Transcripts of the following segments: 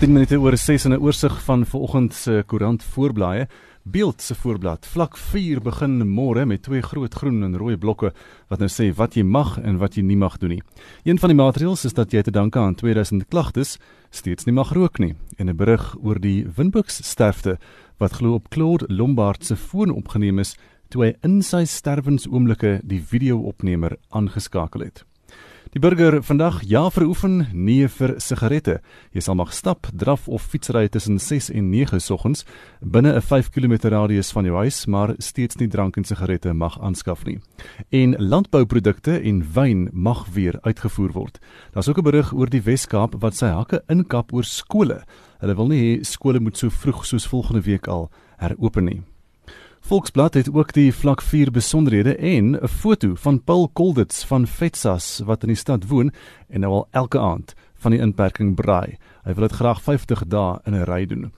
10 minute oor 6 in 'n oorsig van vanoggend se koerant voorblaaie. Beeld se voorblad. Vlak 4 begin môre met twee groot groen en rooi blokke wat nou sê wat jy mag en wat jy nie mag doen nie. Een van die maatreëls is dat jy te danke aan 2000 klagtes steeds nie mag rook nie. En 'n berig oor die Winbuks sterfte wat glo op Claude Lombard se foon opgeneem is toe hy in sy sterwensoomblikke die video-opnemer aangeskakel het. Die burger vandag ja vir oefen, nee vir sigarette. Jy sal mag stap, draf of fietsry tussen 6 en 9 soggens binne 'n 5 km radius van jou huis, maar steeds nie drank en sigarette mag aanskaf nie. En landbouprodukte en wyn mag weer uitgevoer word. Daar's ook 'n berig oor die Wes-Kaap wat sy hakke inkap oor skole. Hulle wil nie hê skole moet so vroeg soos volgende week al heropen nie. Volksblad het ook die vlak 4 besonderhede en 'n foto van Paul Kolditz van Vetsas wat in die stad woon en nou al elke aand van die inperking braai. Hy wil dit graag 50 dae in 'n ry doen.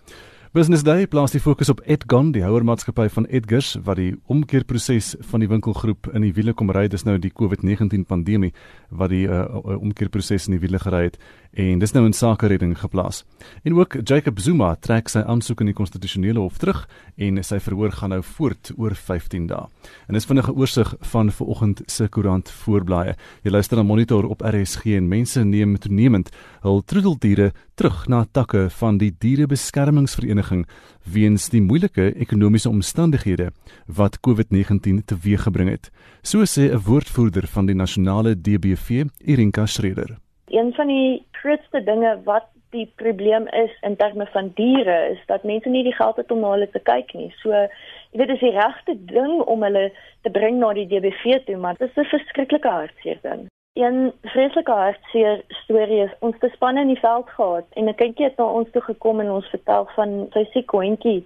Business Day plaas die fokus op Edgon, die houermaatskappy van Edgars wat die omkeerproses van die winkelgroep in die wiele kom ry. Dis nou die COVID-19 pandemie wat die uh, omkeerproses in die wiele gery het en dis nou in sake redding geplaas. En ook Jacob Zuma trek sy aansoek in die konstitusionele hof terug en sy verhoor gaan nou voort oor 15 dae. En dis vinnige oorsig van vanoggend se koerant voorblaaie. Jy luister na Monitor op RSG en mense neem toenemend hul troeteldiere terug na takke van die dierebeskermingsvereniging weens die moeilike ekonomiese omstandighede wat COVID-19 teweeggebring het. So sê 'n woordvoerder van die nasionale DBV, Irinka Schreder. Een van die grootste dinge wat die probleem is in terme van diere is dat mense nie die geld het om na hulle te kyk nie. So jy weet dis die regte ding om hulle te bring na die DBV toe, maar dit is 'n verskriklike hartseer ding. Een vreeslike hartseer storie is ons te span in die veld gehad en 'n kindjie het na ons toe gekom en ons vertel van sy siek hondjie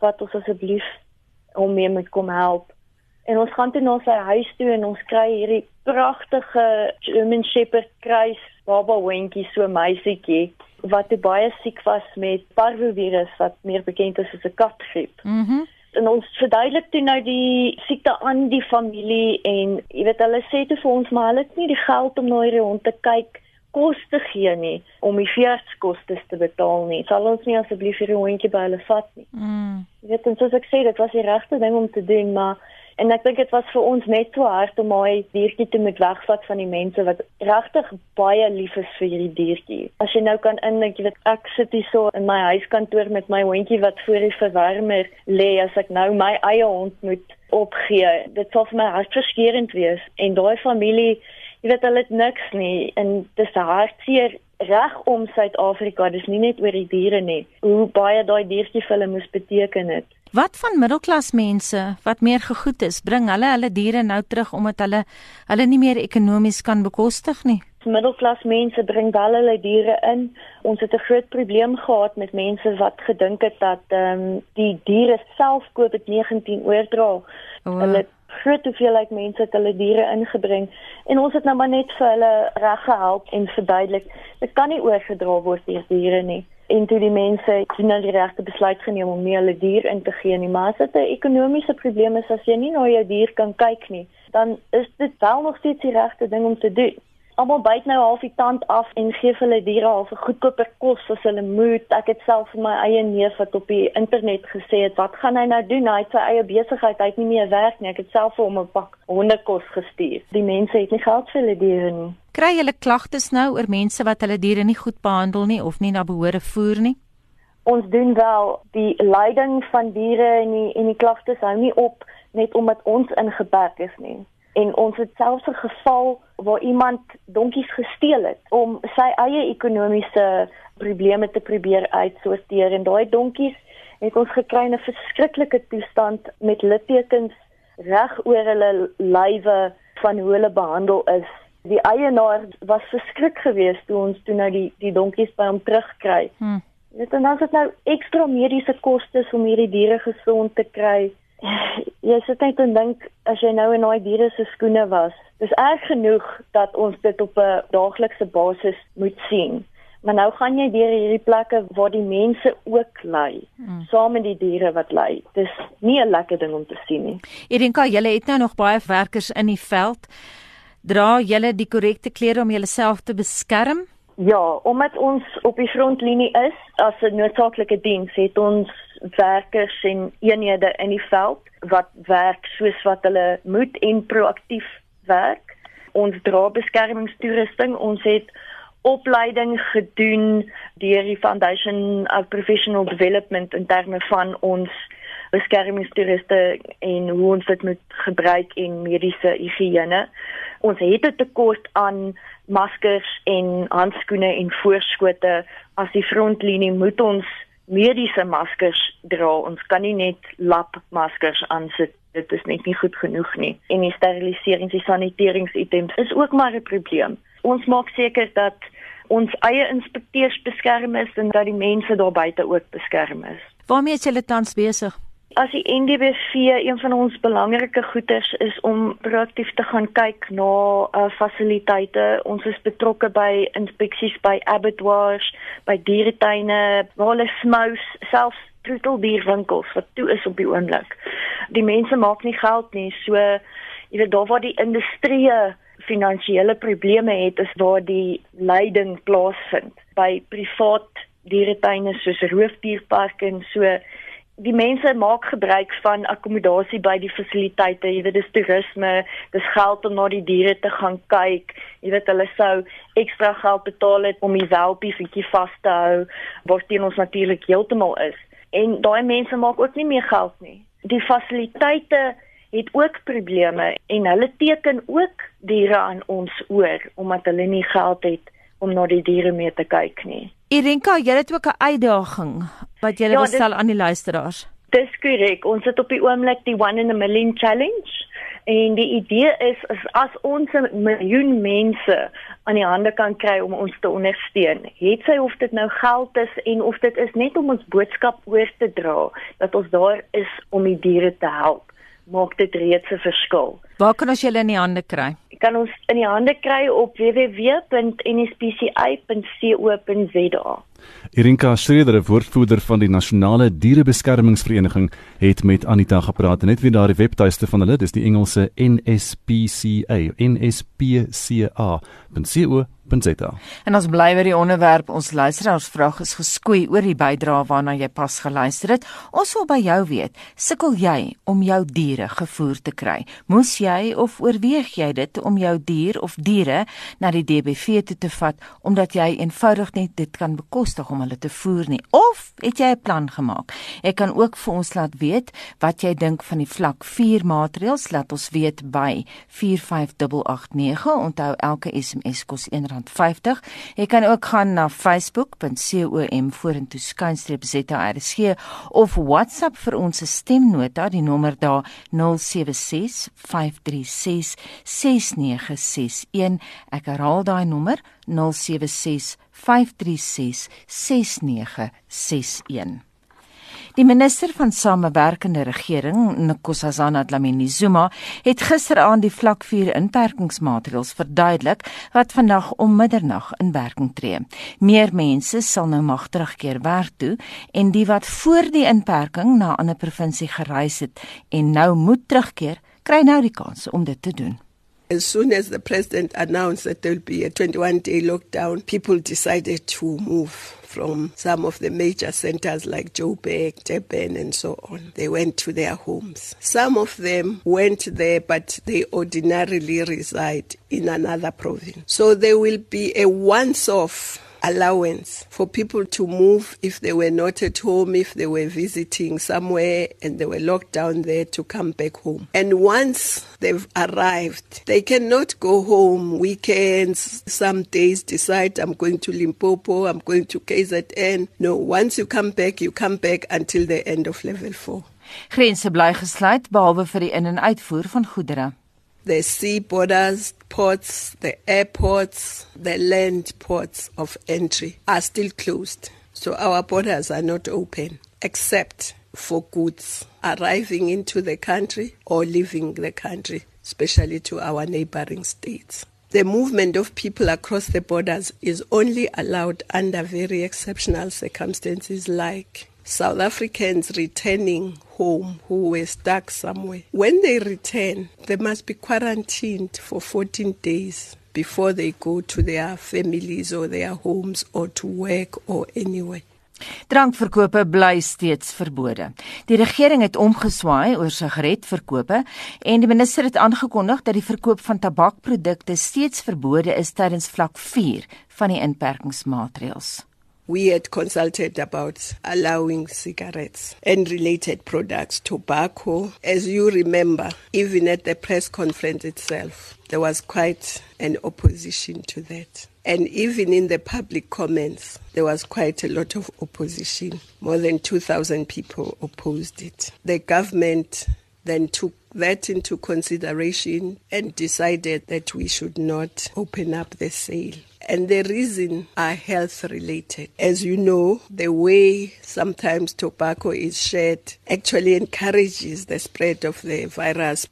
wat ons asseblief hom mee moet kom help. En ons gaan toe na sy huis toe en ons kry hierdie pragtige German Shepherd kruis baba hondjie so meisietjie wat baie siek was met parvovirus wat meer bekend is as 'n katgriep. Mhm. Mm en ons verduidelik toe nou die siekte aan die familie en jy weet hulle sê te vir ons maar hulle het nie die geld om na hierdie hond te kyk kos te gee nie om die veerdskoste te betaal nie. Sal ons nie asseblief hierdie hondjie by hulle vat nie. Mm. Jy weet en soos ek sê dit was die regte ding om te doen maar En ek dink dit was vir ons net so hard om my diertjie te moet wegvat van die mense wat regtig baie lief is vir hierdie diertjie. As jy nou kan indink, jy weet ek sit hier so in my huiskantoor met my hondjie wat voor die verwarmer lê as ek nou my eie hond moet opgee. Dit sou vir my hartverskeurende wees en daai familie, jy weet hulle het niks nie en dis hartseer reg om Suid-Afrika, dis nie net oor die diere nie. Hoe baie daai diertjie vir hulle moes beteken het. Wat van middelklas mense wat meer gegoed is, bring hulle hulle diere nou terug omdat hulle hulle nie meer ekonomies kan bekostig nie. Middelklas mense bring wel hulle diere in. Ons het 'n groot probleem gehad met mense wat gedink het dat ehm um, die diere self COVID-19 oordra. Oh. Hulle groot hoeveelheid mense het hulle diere ingebring en ons het nou maar net vir hulle reg gehelp en verduidelik dit kan nie oorgedra word deur diere nie en toe die mense toe nou die regte besluit geneem om nie hulle dier in te gee nie. Maar as dit 'n ekonomiese probleem is as jy nie na jou dier kan kyk nie, dan is dit wel nog steeds die regte ding om te doen. Almal byt nou half die tand af en gee vir hulle diere half 'n goedkoper kos as hulle moet. Ek het self vir my eie neef wat op die internet gesê het, "Wat gaan hy nou doen? Hy het sy eie besigheid, hy het nie meer werk nie. Ek het self vir hom 'n pak hondekos gestuur." Die mense het nie geld vir hulle diere nie. Kry julle klagtes nou oor mense wat hulle diere nie goed behandel nie of nie na behore voer nie? Ons doen wel die lyding van diere en die en die klagtes hou nie op net omdat ons ingeperk is nie. En ons het selfs 'n geval waar iemand donkies gesteel het om sy eie ekonomiese probleme te probeer uitsorteer en daai donkies het ons gekry in 'n verskriklike toestand met littekens reg oor hulle lywe van hoe hulle behandel is die eienaar was verskrik geweest toe ons toe nou die die donkies by hom terugkry. Hm. Dit en dan het nou ekstra mediese kostes om hierdie diere gesond te kry. Jy sit net en dink as jy nou in daai diere se skoene was, dis erg genoeg dat ons dit op 'n daaglikse basis moet sien. Maar nou gaan jy deur hierdie plekke waar die mense ook ly, hmm. saam met die diere wat ly. Dis nie 'n lekker ding om te sien nie. Edenka, julle het nou nog baie werkers in die veld. Dra julle die korrekte klere om julleself te beskerm? Ja, omdat ons op die frontlinie is as 'n noodsaaklike diens, het ons werkers en eenhede in die veld wat werk soos wat hulle moet en proaktief werk. Ons dra beskermingstoerusting. Ons het opleiding gedoen deur die Foundation of Professional Development in terme van ons beskermingstoeriste en hoe ons dit moet gebruik en mediese higiëne. Ons het 'n tekort aan maskers en handskoene en voorskote. As die frontlinie moet ons mediese maskers dra. Ons kan nie net lapmaskers aansit. Dit is net nie goed genoeg nie. En die steriliserings en saniteringitems is ook maar 'n probleem. Ons maak seker dat ons eie inspekteurs beskerm is en dat die mense daar buite ook beskerm is. Waarmee is julle tans besig? As die NDBV een van ons belangrike goeders is om proaktief te gaan kyk na uh, fasiliteite. Ons is betrokke by inspeksies by abattoirs, by dieretuine, waar hulle smous, selfs troeteldierwinkels wat toe is op die oomblik. Die mense maak nie geld nie, so jy weet daar waar die industrie finansiële probleme het, is waar die leiding plaasvind by privaat dieretuine soos roofdierparke en so die mense maak gebruik van akkommodasie by die fasiliteite. Jy weet dis toerisme, dis geld om na die diere te gaan kyk. Jy weet hulle sou ekstra geld betaal het om die welpie bietjie vas te hou wat teen ons natuurlik heeltemal is. En daai mense maak ook nie meer geld nie. Die fasiliteite het ook probleme en hulle teken ook diere aan ons oor omdat hulle nie geld het om na die diere mee te kyk nie. Irenka, jy het ook 'n uitdaging wat jy ja, wil stel aan die luisteraars. Dis korrek. Ons het op die oomblik die 1 in a million challenge en die idee is as, as ons 'n miljoen mense aan die hande kan kry om ons te ondersteun. Het sy of dit nou geld is en of dit is net om ons boodskap oor te dra dat ons daar is om die diere te help, maak dit reeds 'n verskil. Waar kan ons julle in die hande kry? kan ons in die hande kry op www.nspci.co.za. Irinka Schreder, woordvoerder van die Nasionale Dierebeskermingsvereniging, het met Anita gepraat en net weer daardie webtuiste van hulle, dis die Engelse NSPCA, NSPCA.co www.rsg.co.za. En ons bly by die onderwerp ons luisteraars vraag is geskoei oor die bydrae waarna jy pas geluister het. Ons wil by jou weet, sukkel jy om jou diere gevoer te kry? Moes jy of oorweeg jy dit om jou dier of diere na die DBV toe te vat omdat jy eenvoudig net dit kan bekostig om hulle te voer nie? Of het jy 'n plan gemaak? Jy kan ook vir ons laat weet wat jy dink van die vlak 4 maatreëls, laat ons weet by 45889. Onthou elke SMS kos R1 R50. Jy kan ook gaan na facebook.com vorentoe skynstreep ZRSG of WhatsApp vir ons stemnota die nommer daar 076 536 6961. Ek herhaal daai nommer 076 536 6961. Die minister van Samewerkende Regering, Nkosazana Dlamini Zuma, het gisteraand die vlak 4 inperkingsmaatreëls verduidelik wat vandag om middernag in werking tree. Meer mense sal nou mag terugkeer werk toe en die wat voor die inperking na 'n ander provinsie gereis het en nou moet terugkeer, kry nou die kans om dit te doen. As soon as the president announced that there will be a 21 day lockdown, people decided to move from some of the major centers like Joburg, Durban, and so on. They went to their homes. Some of them went there, but they ordinarily reside in another province. So there will be a once off allowance for people to move if they were not at home, if they were visiting somewhere and they were locked down there to come back home. And once they've arrived, they cannot go home weekends, some days decide I'm going to Limpopo, I'm going to KZN. No, once you come back, you come back until the end of level 4. Grense bly gesluit behalwe vir die in- en uitvoer van goedere. The sea borders, ports, the airports, the land ports of entry are still closed. So our borders are not open except for goods arriving into the country or leaving the country, especially to our neighboring states. The movement of people across the borders is only allowed under very exceptional circumstances like South Africans returning home who were stuck somewhere. When they return, they must be quarantined for 14 days before they go to their families or their homes or to work or anywhere. Drankverkope bly steeds verbode. Die regering het omgeswaai oor sigaretverkope en die minister het aangekondig dat die verkoop van tabakprodukte steeds verbode is tydens vlak 4 van die inperkingsmaatreëls. We had consulted about allowing cigarettes and related products, tobacco. As you remember, even at the press conference itself, there was quite an opposition to that. And even in the public comments, there was quite a lot of opposition. More than 2,000 people opposed it. The government then took that into consideration and decided that we should not open up the sale. And the reason are health related. As you know, the way sometimes tobacco is shared actually encourages the spread of the virus.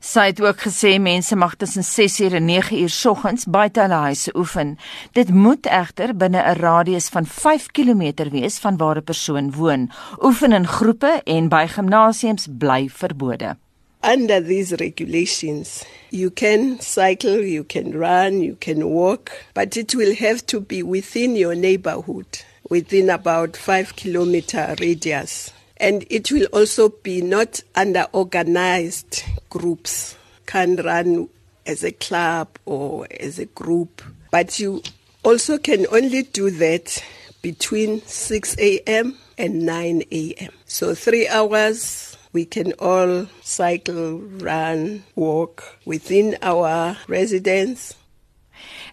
Sy het ook gesê mense mag tussen 6uur en 9uur soggens buite hulle huise oefen. Dit moet egter binne 'n radius van 5 km wees van waar 'n persoon woon. Oefen in groepe en by gimnasiums bly verbode. Under these regulations, you can cycle, you can run, you can walk, but it will have to be within your neighborhood, within about 5 kilometer radius. And it will also be not under organized groups, can run as a club or as a group. But you also can only do that between 6 a.m. and 9 a.m. So three hours we can all cycle, run, walk within our residence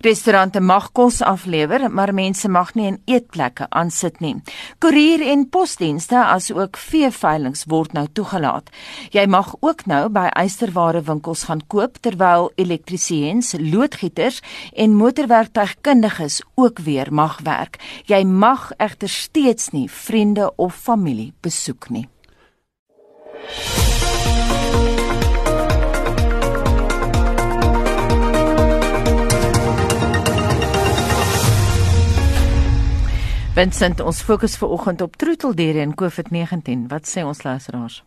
Restaurante mag kos aflewer, maar mense mag nie in eetplekke aansit nie. Koerier en posdienste asook veeveilings word nou toegelaat. Jy mag ook nou by eysterware winkels gaan koop terwyl elektriesiëns, loodgieters en motorwerktuigkundiges ook weer mag werk. Jy mag egter steeds nie vriende of familie besoek nie. Vincent, ons fokus ver oggend op troeteldiere en COVID-19. Wat sê ons luisteraars?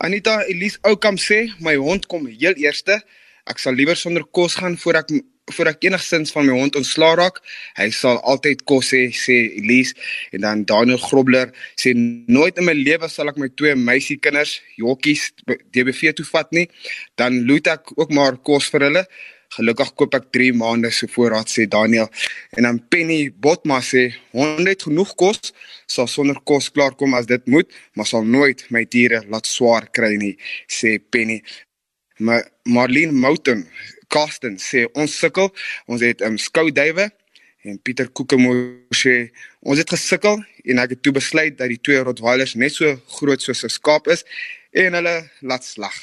Anita Elise Oukamp sê my hond kom heel eerste. Ek sal liewer sonder kos gaan voor ek voor ek enigstens van my hond ontslaa raak. Hy sal altyd kos hê, sê Elise en dan Daniel Grobler sê nooit in my lewe sal ek my twee meisiekinders jokkies DBV toe vat nie. Dan loot ek ook maar kos vir hulle. Gelukkig koop ek 3 maande se voorraad sê Daniel. En dan Penny Botma sê honde het genoeg kos, sal sonder kos klaarkom as dit moet, maar sal nooit my diere laat swaar kry nie, sê Penny. Maar Marlene Mouten, Karsten sê ons sukkel, ons het um, skouduwe en Pieter Kokemoor sê ons het gesukkel en ek het toe besluit dat die twee Rottweilers net so groot soos 'n skaap is en hulle laat slag.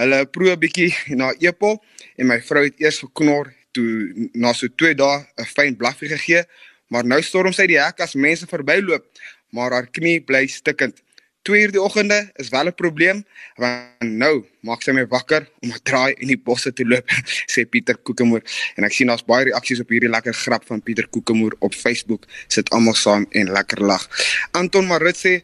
Hulle proe 'n bietjie na epel en my vrou het eers geknor toe na so 2 dae 'n fyn blaffie gegee, maar nou storm sy die hek as mense verbyloop, maar haar knie bly stikkend. 2 uur die oggende is wel 'n probleem, want nou maak sy my wakker om 'n draai in die bosse te loop, sê Pieter Kokemoer. En ek sien daar's baie reaksies op hierdie lekker grap van Pieter Kokemoer op Facebook. Sit almal saam en lekker lag. Anton Marit sê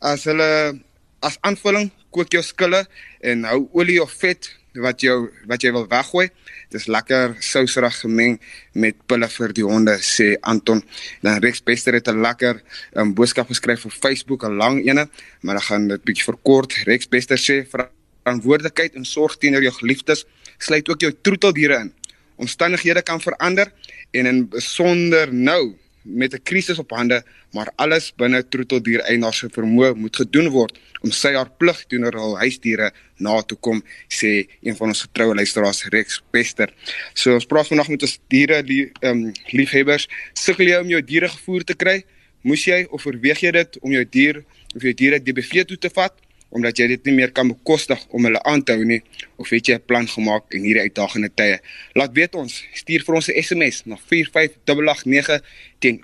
as hulle as aanvulling kook jou skille en hou olie of vet wat jou wat jy wil weggooi. Dis lekker souserig gemeng met pille vir die honde sê Anton. Dan Rex Bester het 'n lekker um, boodskap geskryf op Facebook, 'n lang ene, maar ek gaan dit bietjie verkort. Rex Bester sê verantwoordelikheid en sorg teenoor jou geliefdes sluit ook jou troeteldiere in. Omstandighede kan verander en in besonder nou met 'n krisis op hande, maar alles binne troeteldier eienaar se vermoë moet gedoen word om sy haar plig teenoor hul huisdiere na te kom, sê een van ons getroue luisteraars Rex Pester. So ons praat vandag met ons diere die ehm um, liefhebbers, sukkel jy om jou diere gevoer te kry? Moes jy of oorweeg jy dit om jou dier of jou diere DBV toe te vat? Omdat jy dit nie meer kan bekostig om hulle aan te hou nie of het jy 'n plan gemaak in hierdie uitdagende tye. Laat weet ons stuur vir ons 'n SMS na 45889 teen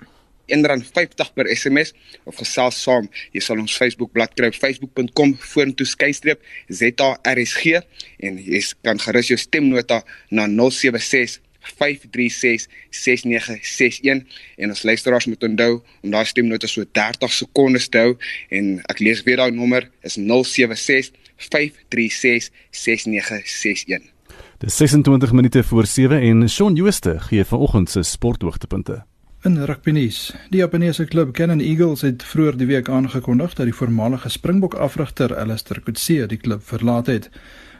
R1.50 per SMS of gesels saam. Jy sal ons Facebook bladsy kry facebook.com vorentoe skynstreep ZARSG en jy kan gerus jou stemnota na 076 5366961 en ons luisteraars moet onthou om daai stemnota so 30 sekondes te hou en ek lees weer daai nommer is 076 5366961 Dis 26 minute voor 7 en Shaun Jooste gee vanoggend se sporthoogtepunte. In rugbynuus, die Japaneese klub Canon Eagles het vroeër die week aangekondig dat die voormalige Springbok afrigter Alistair Coetzee die klub verlaat het.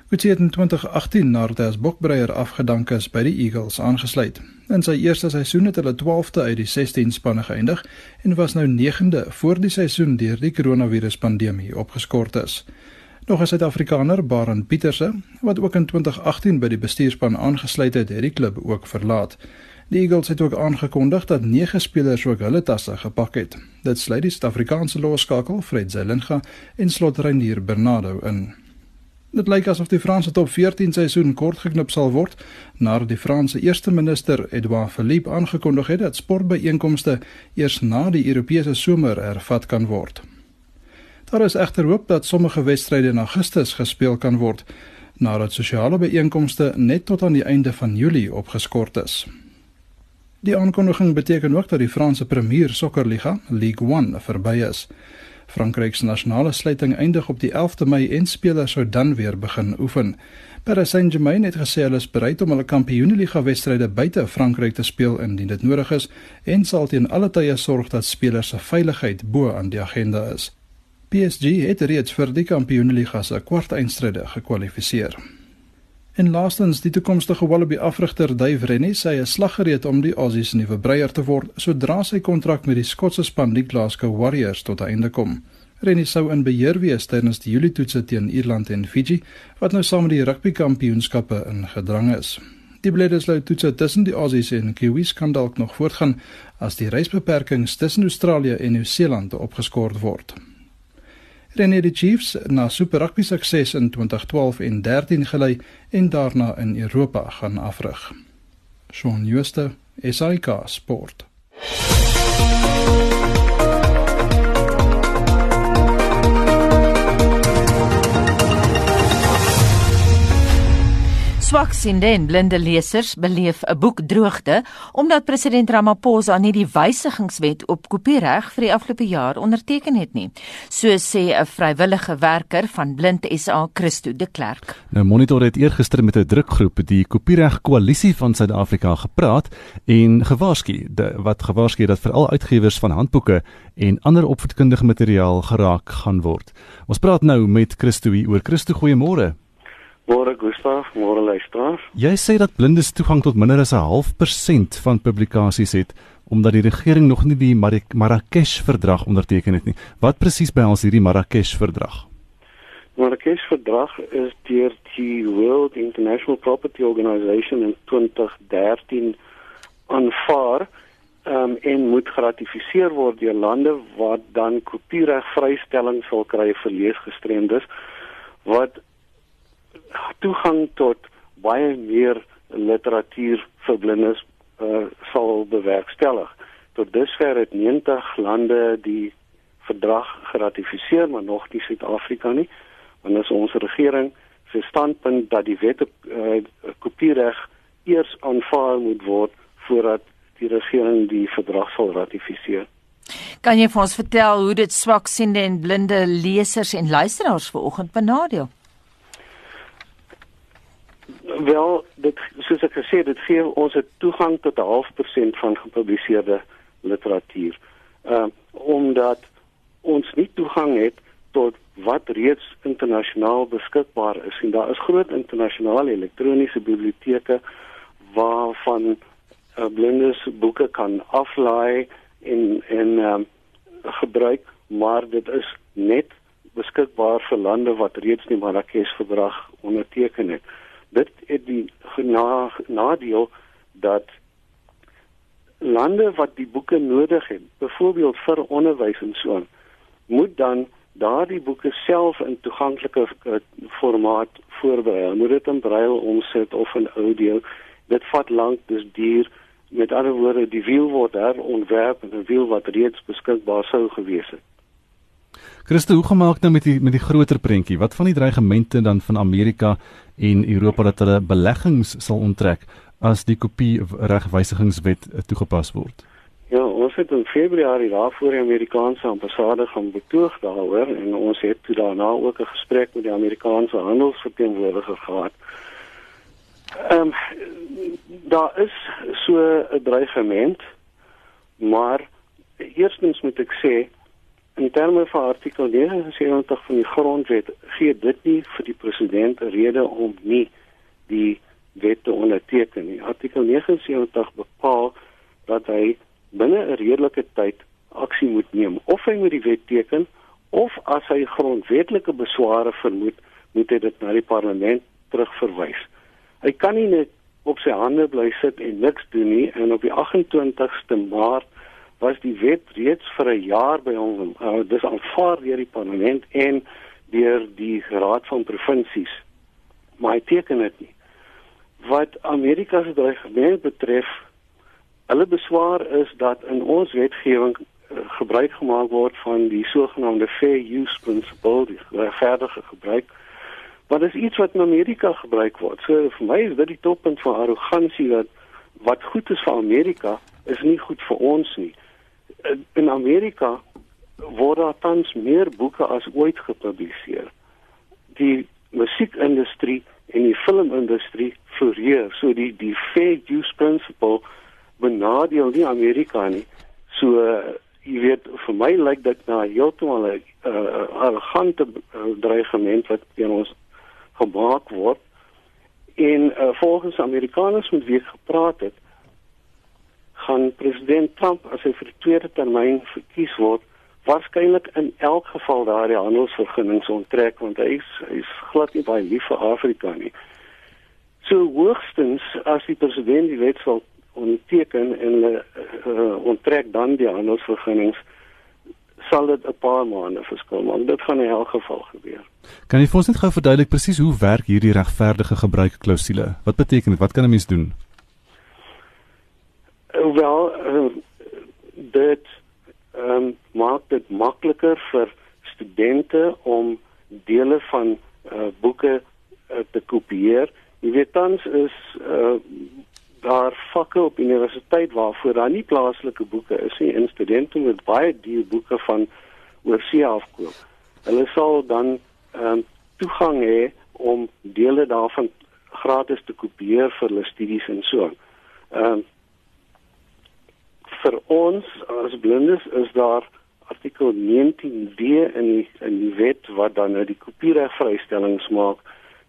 Coetzee het in 2018 nadat hy as bokbreier afgedank is by die Eagles aangesluit. In sy eerste seisoen het hulle 12de uit die 16 spanne geëindig en was nou 9de voor die seisoen deur die koronaviruspandemie opgeskort is. Nog 'n Suid-Afrikaner, Barend Pieterse, wat ook in 2018 by die bestuurspan aangesluit het, het die klub ook verlaat. Die Eagles het ook aangekondig dat 9 spelers ook hulle tasse gepak het. Dit sluit die Suid-Afrikaanse loskakel Fred Zelenga en slotreinier Bernardo in. Dit lyk asof die Franse top 14 seisoen kort geknip sal word nadat die Franse eerste minister Edouard Philippe aangekondig het dat sportbyeenkomste eers na die Europese somer hervat kan word. Daar is egter hoop dat sommige wedstryde in Augustus gespeel kan word nadat sosiale byeenkomste net tot aan die einde van Julie opgeskort is. Die aankondiging beteken ook dat die Franse Premier Sokkerliga, Ligue 1, verby is. Frankryk se nasionale sluiting eindig op die 11de Mei en spelers sou dan weer begin oefen. Paris Saint-Germain het gesê hulle is bereid om hulle Kampioenligga wedstryde buite Frankryk te speel indien dit nodig is en sal teen alle tye sorg dat spelers se veiligheid bo aan die agenda is. PSG het reeds vir die Kampioenligga se kwartfinale gekwalifiseer. En laastens, die toekomstige Wallaby afrigter Dave Rennie sê hy is slaggereed om die Aussies nuwe breier te word sodra sy kontrak met die Skotse span die Glasgow Warriors tot einde kom. Rennie sou in beheer wees tydens die Julie toetse teen Ierland en Fiji wat nou saam met die rugby kampioenskappe ingedrang is. Die Bledisloe toetse tussen die Aussies en Kiwis kan dalk nog voortgaan as die reisbeperkings tussen Australië en Nieu-Seeland opgeskort word. Rene die Chiefs na Super Rugby sukses in 2012 en 13 gelei en daarna in Europa gaan afrig. Shaun Schuster, SAK Sport. Swaksiende en blinde lesers beleef 'n boekdroogte omdat president Ramaphosa nie die wysigingswet op kopiereg vir die afgelope jaar onderteken het nie. So sê 'n vrywillige werker van Blind SA, Christo de Klerk. Nou Monitor het eergister met 'n drukgroep die kopiereg koalisie van Suid-Afrika gepraat en gewaarsku wat gewaarsku dat veral uitgewers van handboeke en ander opvoedkundige materiaal geraak gaan word. Ons praat nou met Christo hier oor Christo goeiemôre. Môre Gustaf, môre luisteraar. Jy sê dat blindes toegang tot minder as 'n half persent van publikasies het omdat die regering nog nie die Marrakesh-verdrag onderteken het nie. Wat presies behels hierdie Marrakesh-verdrag? Marrakesh-verdrag is deur die World International Property Organization in 2013 aanvaar um, en moet geratifiseer word deur lande wat dan kopiereg-vrystelling sal kry vir leesgestremdes wat toegang tot baie meer literatuur vir blindes uh, sal bewerkstellig. Tot dusver het 90 lande die verdrag geratifiseer, maar nog nie Suid-Afrika nie. Want is ons regering se standpunt dat die wet op uh, kopiereg eers aanvaar moet word voordat die regering die verdrag sal ratifiseer. Kan jy vir ons vertel hoe dit swaksiende en blinde lesers en luisteraars vanoggend benadeel? Wel, dit soos ek gesê dit gee ons 'n toegang tot 'n half persent van gepubliseerde literatuur. Ehm uh, omdat ons nie toegang het tot wat reeds internasionaal beskikbaar is en daar is groot internasionale elektroniese biblioteke waarvan uh, blindes boeke kan aflaai en en um, gebruik, maar dit is net beskikbaar vir lande wat reeds die Marrakesh-verdrag onderteken het dit het die gena, nadeel dat lande wat die boeke nodig het, byvoorbeeld vir onderwys en so, moet dan daardie boeke self in toeganklike uh, formaat voorberei. Moet dit in braille omsit of in audio. Dit vat lank, dis duur. Met ander woorde, die wiel word herontwerp en 'n wiel wat reeds beskikbaar sou gewees het. Christo, hoe gemaak nou met die met die groter prentjie? Wat van die dreigemente dan van Amerika en Europa dat hulle beleggings sal onttrek as die kopie regwysigingswet eh, toegepas word? Ja, ons het in Februarie daarvoor die Amerikaanse ambassade gaan betoog daaroor en ons het toe daarna ook 'n gesprek met die Amerikaanse handelsverteenwoordiger gehad. Ehm um, daar is so 'n dreigement, maar eerstens moet ek sê in terme van artikel 79 van die grondwet gee dit nie vir die president rede om nie die wet te onderteken nie. Artikel 79 bepaal dat hy binne 'n redelike tyd aksie moet neem of hy moet die wet teken of as hy grondwetlike besware vermoed, moet hy dit na die parlement terugverwys. Hy kan nie net op sy hande bly sit en niks doen nie en op die 28ste Maart was die wet reeds vir 'n jaar by hom. Uh, dis aanvaar deur die parlement en deur die raad van provinsies. Maar hy teken dit nie. Wat Amerika se dreigement betref, hulle beswaar is dat in ons wetgewing uh, gebruik gemaak word van die sogenaamde fair use principle, die regverdige gebruik wat is iets wat in Amerika gebruik word. So vir my is dit die toppunt van arrogansie dat wat goed is vir Amerika is nie goed vir ons nie. In Amerika word daar tans meer boeke as ooit gepubliseer. Die musiekindustrie en die filmindustrie floreer. So die die fair use principle benadeel nie Amerika nie. So jy weet vir my lyk dit na heeltemal 'n uh, arrogante uh, dreigement wat teen ons gemaak word en uh, volgens Amerikaners met wie ek gepraat het gaan president Trump as hy vir die tweede termyn verkies word waarskynlik in elk geval daardie handelsvergunnings onttrek want hy is hy is glad nie baie lief vir Afrika nie. So hoogstens as die president die wet sal onderteken en uh, uh, onttrek dan die handelsvergunnings sal dit 'n paar maande verskil, maar dit gaan in elk geval gebeur. Kan jy vir ons net gou verduidelik presies hoe werk hierdie regverdige gebruik klousule? Wat beteken dit? Wat kan 'n mens doen? Wel, uh, dit ehm um, maak dit makliker vir studente om dele van uh, boeke uh, te kopieer. Jy weet tans is uh, daar vakke op universiteit waarvoor daar nie plaaslike boeke is nie en studente moet baie duur boeke van oorsee afkoop. Hulle sal dan ehm um, toegang hê om dele daarvan gratis te kopieer vir hulle studies en so. Ehm um, vir ons as blindes is daar artikel 19D in die, in die wet wat dan nou die kopieregvrystellings maak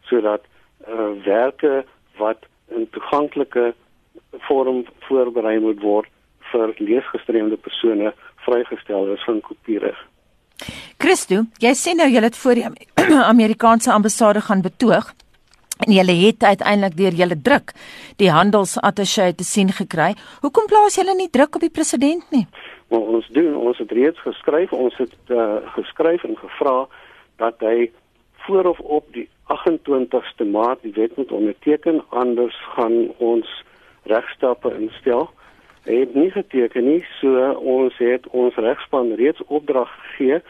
sodat uh, werke wat in toeganklike vorm voorberei moet word vir leesgestremde persone vrygestel is van kopiereg. Christo, jy sê nou jy het voor die Amerikaanse ambassade gaan betoog en jy het uiteindelik deur julle druk die handelsattaché te sien gekry. Hoekom plaas julle nie druk op die president nie? Maar ons doen, ons het reeds geskryf, ons het uh, geskryf en gevra dat hy voor of op die 28ste Maart die wet moet onderteken anders gaan ons regstappe instel. Hy het nie geteken nie, so ons het ons regspan reeds opdrag gegee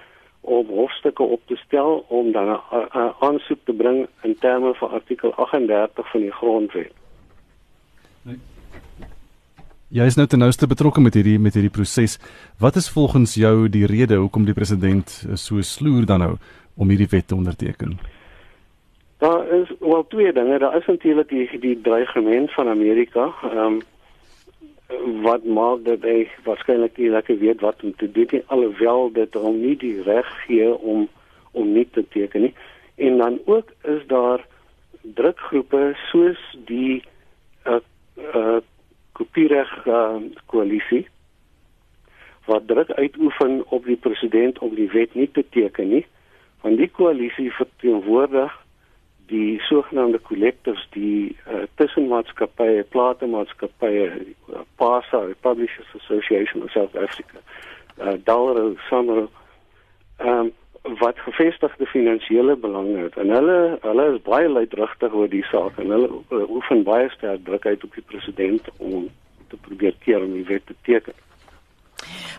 om hofstukke op te stel om dan 'n aansoek te bring in terme van artikel 38 van die grondwet. Jy is nou ten nouste betrokke met hierdie met hierdie proses. Wat is volgens jou die rede hoekom die president so sloer dan nou om hierdie wet te onderteken? Daar is wel twee dinge. Daar is natuurlik die die dreigement van Amerika. Ehm um, wat maak dat hy waarskynlik nie lekker weet wat om te doen nie alhoewel dit hom nie die reg gee om om nie te teken nie. En dan ook is daar drukgroepe soos die uh uh kopiereg uh, koalisie wat druk uitoefen op die president om die wet nie te teken nie. Want die koalisie verteenwoordig die sogenaamde collectors die uh, tussenmaatskappye, platemaatskappye, uh, PASA, Publishers Association of South Africa, uh, Dalro, Samro, um, wat gevestigde finansiële belange het en hulle hulle is baie luidrigtig oor die saak en hulle uh, oefen baie sterk druk uit op die president om te probeer keer om die wet te teken.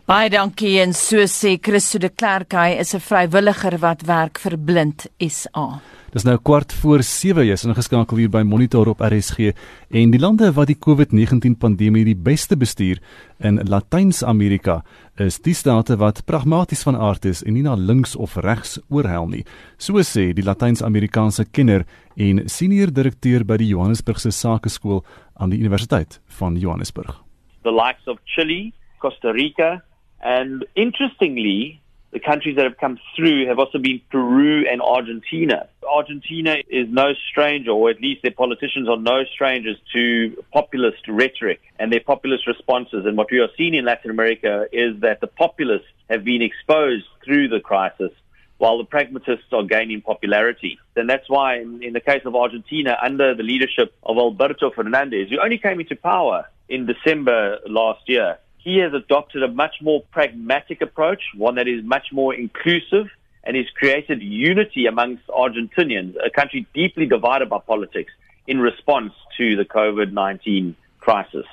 Baie dankie en so sê Christo de Klerk hy is 'n vrywilliger wat werk vir Blind SA. Dis nou kwart voor 7 jy's ingeskakel hier by Monitor op RSG en die lande wat die COVID-19 pandemie die beste bestuur in Latyns-Amerika is die state wat pragmaties van aard is en nie na links of regs oorhel nie. So sê die Latyns-Amerikaanse kenner en senior direkteur by die Johannesburgse Sakeskool aan die Universiteit van Johannesburg. The likes of Chile, Costa Rica and interestingly the countries that have come through have also been Peru and Argentina. Argentina is no stranger, or at least their politicians are no strangers to populist rhetoric and their populist responses. And what we are seeing in Latin America is that the populists have been exposed through the crisis while the pragmatists are gaining popularity. And that's why, in, in the case of Argentina, under the leadership of Alberto Fernandez, who only came into power in December last year, he has adopted a much more pragmatic approach, one that is much more inclusive and has created unity amongst Argentinians, a country deeply divided by politics, in response to the COVID 19 crisis.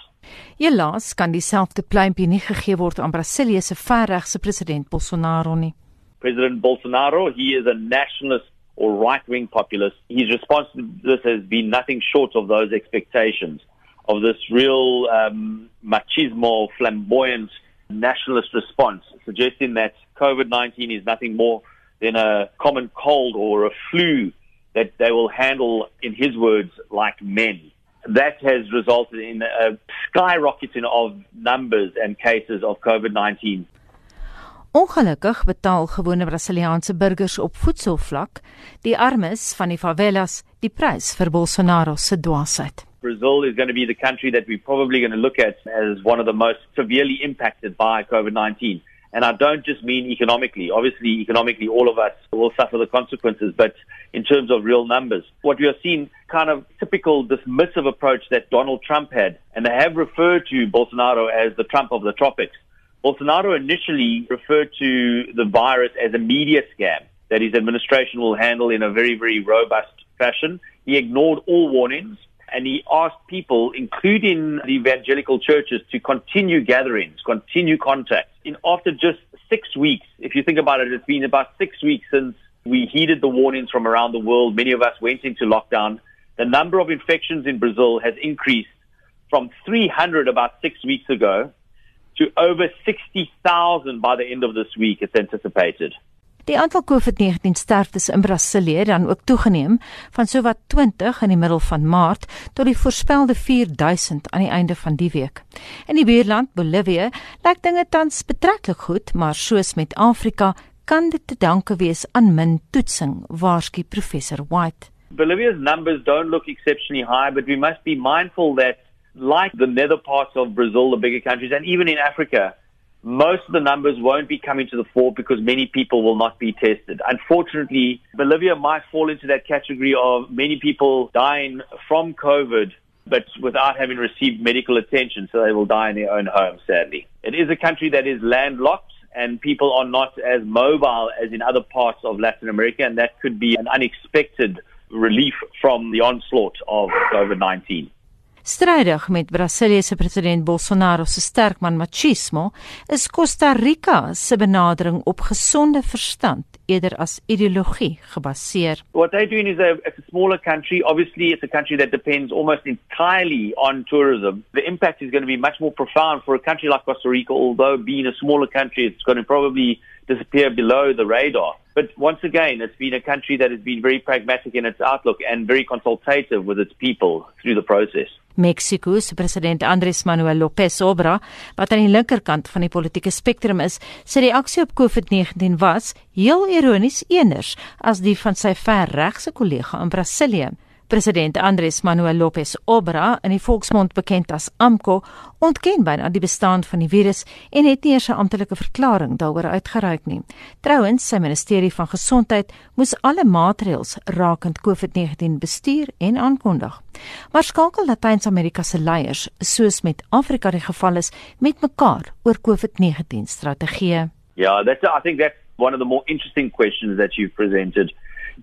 Helaas kan dieselfde pleintjie nie gegee word aan Brasilië se verregse president Bolsonaro nie. President Bolsonaro, he is a nationalist or right-wing populist. His response to this has been nothing short of those expectations. Of this real um, machismo, flamboyant nationalist response, suggesting that COVID 19 is nothing more than a common cold or a flu that they will handle, in his words, like men. That has resulted in a skyrocketing of numbers and cases of COVID 19. Ongelukkig betaal gewone Brasiliaanse burgers op voedselvlak, die armes van die favelas, die prys vir Bolsonaro se dwaasheid. Brazil is going to be the country that we're probably going to look at as one of the most severely impacted by COVID 19. And I don't just mean economically. Obviously, economically, all of us will suffer the consequences, but in terms of real numbers, what we are seeing kind of typical dismissive approach that Donald Trump had, and they have referred to Bolsonaro as the Trump of the tropics. Bolsonaro initially referred to the virus as a media scam that his administration will handle in a very, very robust fashion. He ignored all warnings and he asked people, including the evangelical churches, to continue gatherings, continue contact. In after just six weeks, if you think about it, it's been about six weeks since we heeded the warnings from around the world. Many of us went into lockdown. The number of infections in Brazil has increased from 300 about six weeks ago to over 60,000 by the end of this week, it's anticipated. Die aantal COVID-19 sterftes in Brasilië het dan ook toegeneem van sowat 20 in die middel van Maart tot die voorspelde 4000 aan die einde van die week. In die buurland Bolivia lyk dinge tans betreklik goed, maar soos met Afrika kan dit te danke wees aan min toetsing, waarsku professor White. Bolivia's numbers don't look exceptionally high, but we must be mindful that like the nether parts of Brazil, the bigger countries and even in Africa, most of the numbers won't be coming to the fore because many people will not be tested. Unfortunately, Bolivia might fall into that category of many people dying from COVID but without having received medical attention, so they will die in their own home, sadly. It is a country that is landlocked and people are not as mobile as in other parts of Latin America, and that could be an unexpected relief from the onslaught of COVID 19. Strydig met Brasilië se president Bolsonaro se sterkman machismo, is Costa Rica se benadering op gesonde verstand eerder as ideologie gebaseer. What they doing is a, a smaller country. Obviously, it's a country that depends almost entirely on tourism. The impact is going to be much more profound for a country like Costa Rica, although being a smaller country, it's going to probably disappear below the radar. But once again, it's been a country that has been very pragmatic in its outlook and very consultative with its people through the process. Mexico se president Andres Manuel Lopez Obra, wat aan die linkerkant van die politieke spektrum is, sê die aksie op COVID-19 was heel ironies eners as die van sy verregse kollega in Brasilië. President Andres Manuel Lopez Obra, in die volksmond bekend as AMCO, ontken byna die bestaan van die virus en het nie eers 'n amptelike verklaring daaroor uitgereik nie. Trouwens, sy ministerie van gesondheid moes alle maatreëls rakend COVID-19 bestuur en aankondig. Maar skakel Latyns-Amerika se leiers, soos met Afrika die geval is, met mekaar oor COVID-19 strategieë. Yeah, that's I think that's one of the more interesting questions that you've presented.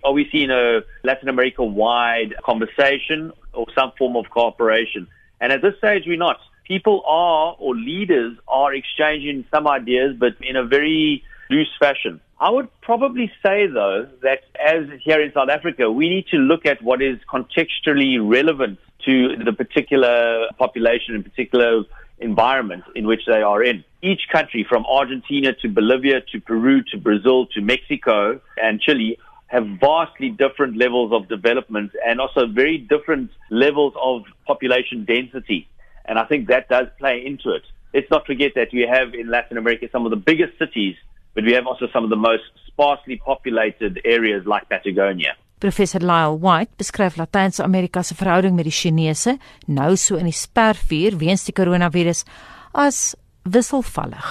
Are we seeing a Latin America wide conversation or some form of cooperation? And at this stage, we're not. people are, or leaders are exchanging some ideas, but in a very loose fashion. I would probably say, though, that as here in South Africa, we need to look at what is contextually relevant to the particular population and particular environment in which they are in. Each country, from Argentina to Bolivia to Peru to Brazil to Mexico and Chile, have vastly different levels of development and also very different levels of population density. And I think that does play into it. Let's not forget that we have in Latin America some of the biggest cities, but we have also some of the most sparsely populated areas like Patagonia. Professor Lyle White beskryf Latyn-Amerika se verhouding met die Chinese nou so in die spervuur weens die koronavirus as wisselvallig.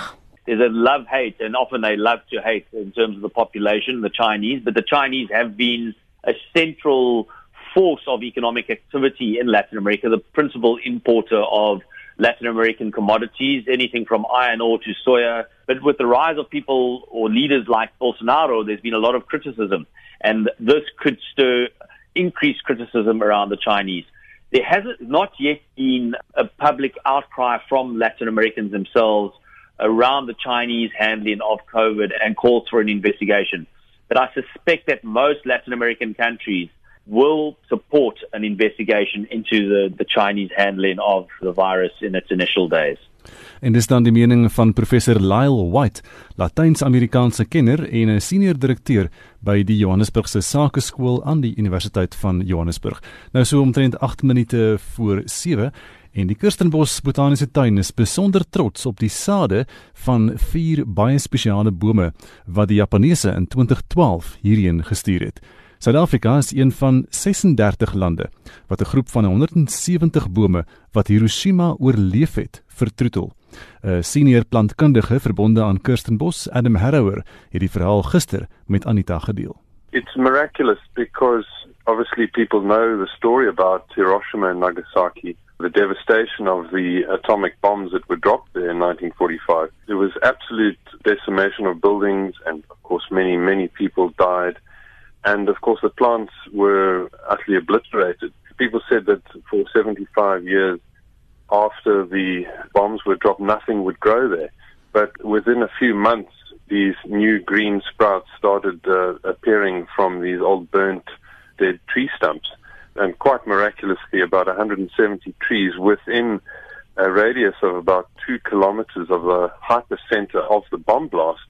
There's a love hate and often they love to hate in terms of the population, the Chinese, but the Chinese have been a central force of economic activity in Latin America, the principal importer of Latin American commodities, anything from iron ore to soya. But with the rise of people or leaders like Bolsonaro, there's been a lot of criticism. And this could stir increased criticism around the Chinese. There has not not yet been a public outcry from Latin Americans themselves around the Chinese handling of COVID and calls for an investigation. But I suspect that most Latin American countries will support an investigation into the, the Chinese handling of the virus in its initial days. En dis dan die mening van professor Lyle White, Latyns-Amerikaanse kenner en 'n senior direkteur by die Johannesburgse Sakeskool aan die Universiteit van Johannesburg. Nou so omtrent 8 minute voor 7 en die Kirstenbos Botaniese Tuin is besonder trots op die sade van vier baie spesiale bome wat die Japaneese in 2012 hierheen gestuur het. Suid-Afrika is een van 36 lande wat 'n groep van 170 bome wat Hiroshima oorleef het, vertroetel. 'n Senior plantkundige verbonde aan Kirstenbos, Adam Harrower, het die verhaal gister met Anita gedeel. It's miraculous because obviously people know the story about Hiroshima and Nagasaki, the devastation of the atomic bombs that were dropped there in 1945. There was absolute decimation of buildings and of course many many people died. and of course the plants were utterly obliterated. People said that for 75 years after the bombs were dropped, nothing would grow there. But within a few months, these new green sprouts started uh, appearing from these old burnt dead tree stumps. And quite miraculously, about 170 trees within a radius of about two kilometers of the hypercenter of the bomb blast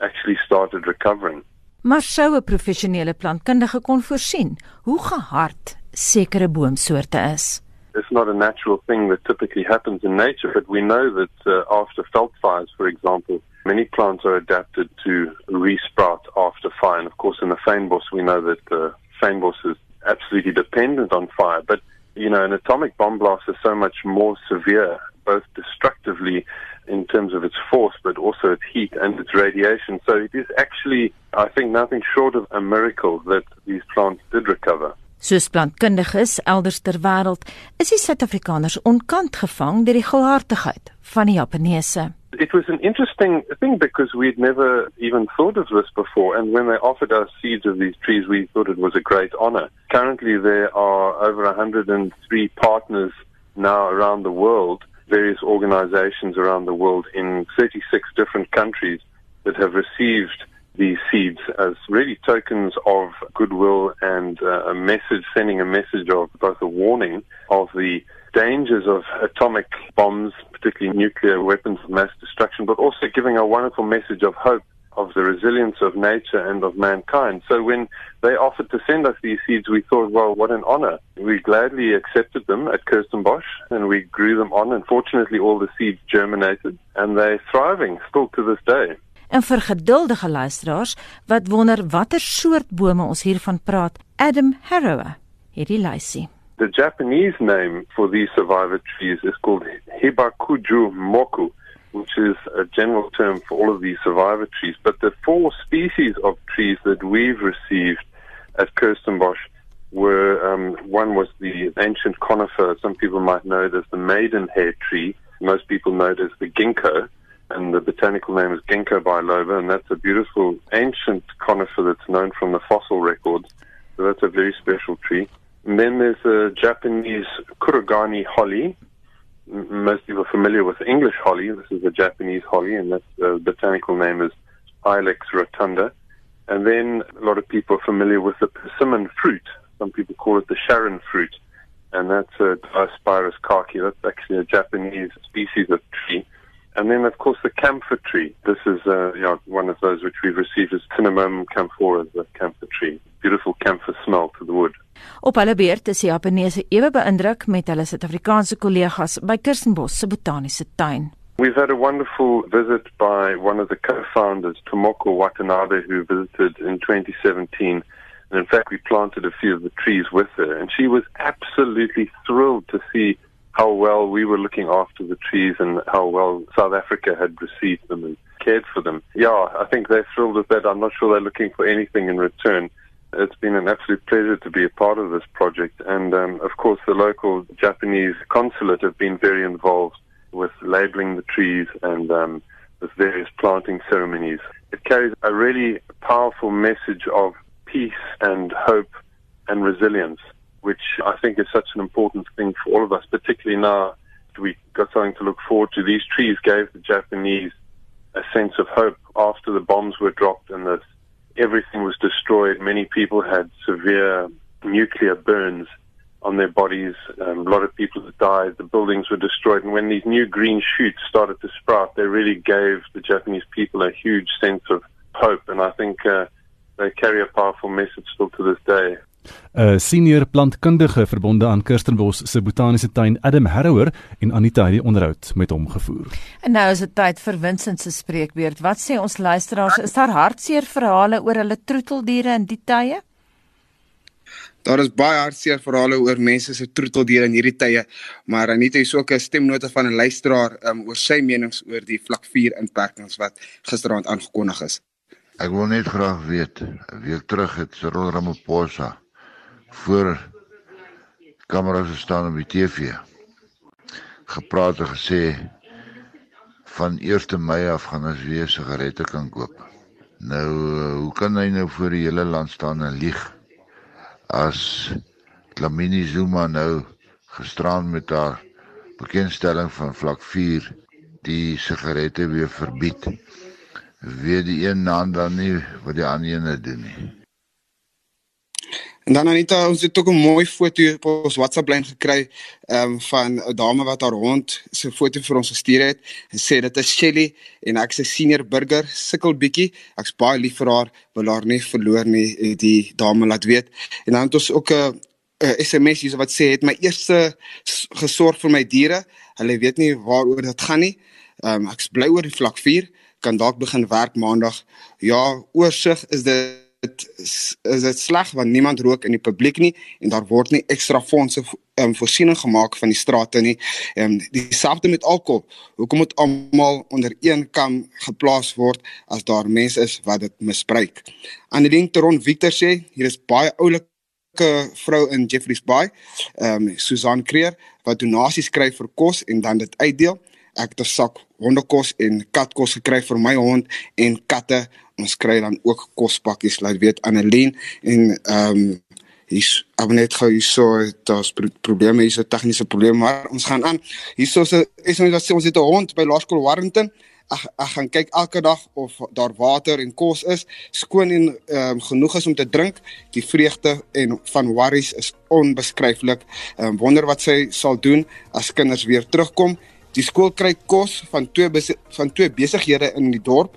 actually started recovering. Maar sou 'n professionele plantkundige kon voorsien hoe gehard sekere boomsoorte is? It's not a natural thing that typically happens in nature, but we know that uh, after veld fires, for example, many plants are adapted to resprout after fire. And of course, in the fynbos, we know that uh, fynbos is absolutely dependent on fire. But, you know, an atomic bomb blast is so much more severe, both destructively in terms of its force, but also its heat and its radiation. So it is actually, I think, nothing short of a miracle that these plants did recover. Soos plantkundiges elders ter wêreld, is die Suid-Afrikaners onkant gevang deur die gulhartigheid van die Japaneese. It was an interesting thing because we'd never even thought of this before. And when they offered us seeds of these trees, we thought it was a great honor. Currently, there are over 103 partners now around the world various organizations around the world in 36 different countries that have received these seeds as really tokens of goodwill and uh, a message, sending a message of both a warning of the dangers of atomic bombs, particularly nuclear weapons of mass destruction, but also giving a wonderful message of hope of the resilience of nature and of mankind. So when they offered to send us these seeds, we thought, well, what an honor. We gladly accepted them at Kirstenbosch and we grew them on. And fortunately, all the seeds germinated and they're thriving still to this day. En vir geduldige luisteraars wat wonder watter soort bome ons hiervan praat, Adam Harrower, hierdie lysie. The Japanese name for these survivor trees is called Hibakuju moku. which is a general term for all of these survivor trees. But the four species of trees that we've received at Kirstenbosch were um, one was the ancient conifer. Some people might know it as the maidenhair tree. Most people know it as the ginkgo. And the botanical name is Ginkgo biloba, and that's a beautiful ancient conifer that's known from the fossil records. So that's a very special tree. And then there's a Japanese kurogane holly, most people are familiar with English holly. This is the Japanese holly, and that uh, botanical name is Ilex rotunda. And then a lot of people are familiar with the persimmon fruit. Some people call it the Sharon fruit, and that's a Diospirus kaki. That's actually a Japanese species of tree. And then, of course, the camphor tree. This is uh, you know, one of those which we've received as Cinnamomum camphora, the camphor tree. Beautiful camphor smell to the wood. Op hulle beurt is die Japaneese ewe beïndruk met hulle Suid-Afrikaanse kollegas by Kirstenbosch se botaniese tuin. We've had a wonderful visit by one of the co-founders, Tomoko Watanabe, who visited in 2017. And in fact, we planted a few of the trees with her. And she was absolutely thrilled to see how well we were looking after the trees and how well South Africa had received them and cared for them. Yeah, I think they're thrilled with that. I'm not sure they're looking for anything in return. It's been an absolute pleasure to be a part of this project. And um, of course, the local Japanese consulate have been very involved with labeling the trees and um, with various planting ceremonies. It carries a really powerful message of peace and hope and resilience, which I think is such an important thing for all of us, particularly now we got something to look forward to. These trees gave the Japanese a sense of hope after the bombs were dropped and the, everything was destroyed. Many people had severe nuclear burns on their bodies. Um, a lot of people died. The buildings were destroyed. And when these new green shoots started to sprout, they really gave the Japanese people a huge sense of hope. And I think uh, they carry a powerful message still to this day. 'n Senior plantkundige verbonde aan Kirstenbos se botaniese tuin Adam Harrower en Anita het die onderhoud met hom gevoer. En nou is dit tyd vir Vincent se spreekbeurt. Wat sê ons luisteraars? Is daar hartseer verhale oor hulle troeteldiere in die tye? Daar is baie hartseer verhale oor mense se troeteldiere in hierdie tye, maar Anita is ook 'n stemnote van 'n luisteraar um, oor sy menings oor die vlak 4 inperkings wat gisteraand aangekondig is. Ek wil net graag weet, 'n week terug het Cyril Ramaphosa voor kameras gestaan op die TV gepraat en gesê van 1 Mei af gaan ons weer sigarette kan koop. Nou, hoe kan hy nou voor die hele land staan en lieg? as Lamini Zuma nou gisteraan met haar bekendstelling van vlak 4 die sigarette weer verbied. Weet die een naam dan nie wat die ander ene doen nie. En dan Anita, ons het ook 'n mooi foto op ons WhatsApp lyn gekry ehm um, van 'n dame wat haar hond se foto vir ons gestuur het. Sy sê dit is Shelly en ek 'n senior burger, sukkel bietjie. Ek's baie lief vir haar, wil haar nie verloor nie, die dame laat weet. En dan het ons ook 'n 'n SMS hier wat sê het my eerste gesorg vir my diere. Hulle weet nie waaroor dit gaan nie. Ehm um, ek's bly oor die vlak 4 kan dalk begin werk maandag. Ja, oorsig is dit dit is dit sleg want niemand rook in die publiek nie en daar word nie ekstra fondse um, voorsiening gemaak van die strate nie. Ehm um, dieselfde met alkohol. Hoekom moet almal onder een kam geplaas word as daar mense is wat dit misbruik? Annelien Teron Victor sê hier is baie oulike vrou in Jeffreys Bay, ehm um, Susan Creer wat donasies kry vir kos en dan dit uitdeel. Ek het 'n sak hondekos en katkos gekry vir my hond en katte. Ons kry dan ook kospakkies laat weet Annelien en ehm um, hier's ek net gou hierso daar's probleme hier's 'n tegniese probleem maar ons gaan aan. Hierso is ons wat sê ons het 'n hond by Laerskool Warrington. Ag ek gaan kyk elke dag of daar water en kos is. Skoon en um, genoeg is om te drink. Die vreugde en van worries is onbeskryflik. Um, wonder wat sy sal doen as kinders weer terugkom die skool kry kos van twee van twee besighede in die dorp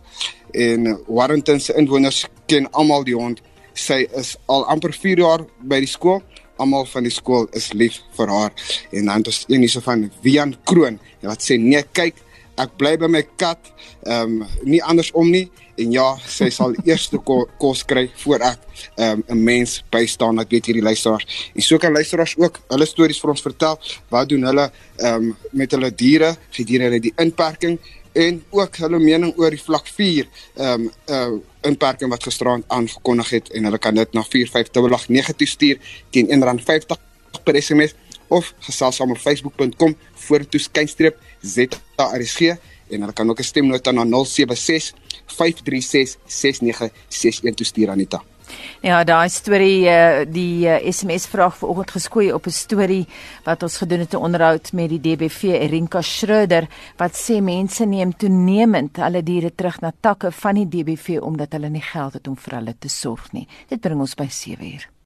en Warrington se inwoners ken almal die hond. Sy is al amper 4 jaar by die skool. Almal van die skool is lief vir haar. En dan het ons een hierso van Wian Kroon wat sê nee, kyk, ek bly by my kat. Ehm um, nie andersom nie en ja, sy sal eers ko kos kry voor ek ehm, 'n um, mens bystaan. Ek weet hierdie luisteraars. En so kan luisteraars ook hulle stories vir ons vertel. Wat doen hulle ehm um, met hulle diere? Gee diere hulle die inperking en ook hulle mening oor die vlak 4 ehm um, uh inperking wat gisterand aangekondig het en hulle kan dit na 4589 negatief stuur teen R1.50 per SMS of gesels saam op facebook.com vorentoe skynstreep ZRSG en hulle kan ook 'n stemnota na 076 536 6961 toestuur Anita. Ja, daai storie uh, die SMS vraag vanoggend geskoei op 'n storie wat ons gedoen het 'n onderhoud met die DBV Erinka Schreuder wat sê mense neem toenemend hulle diere terug na takke van die DBV omdat hulle nie geld het om vir hulle te sorg nie. Dit bring ons by 7 uur.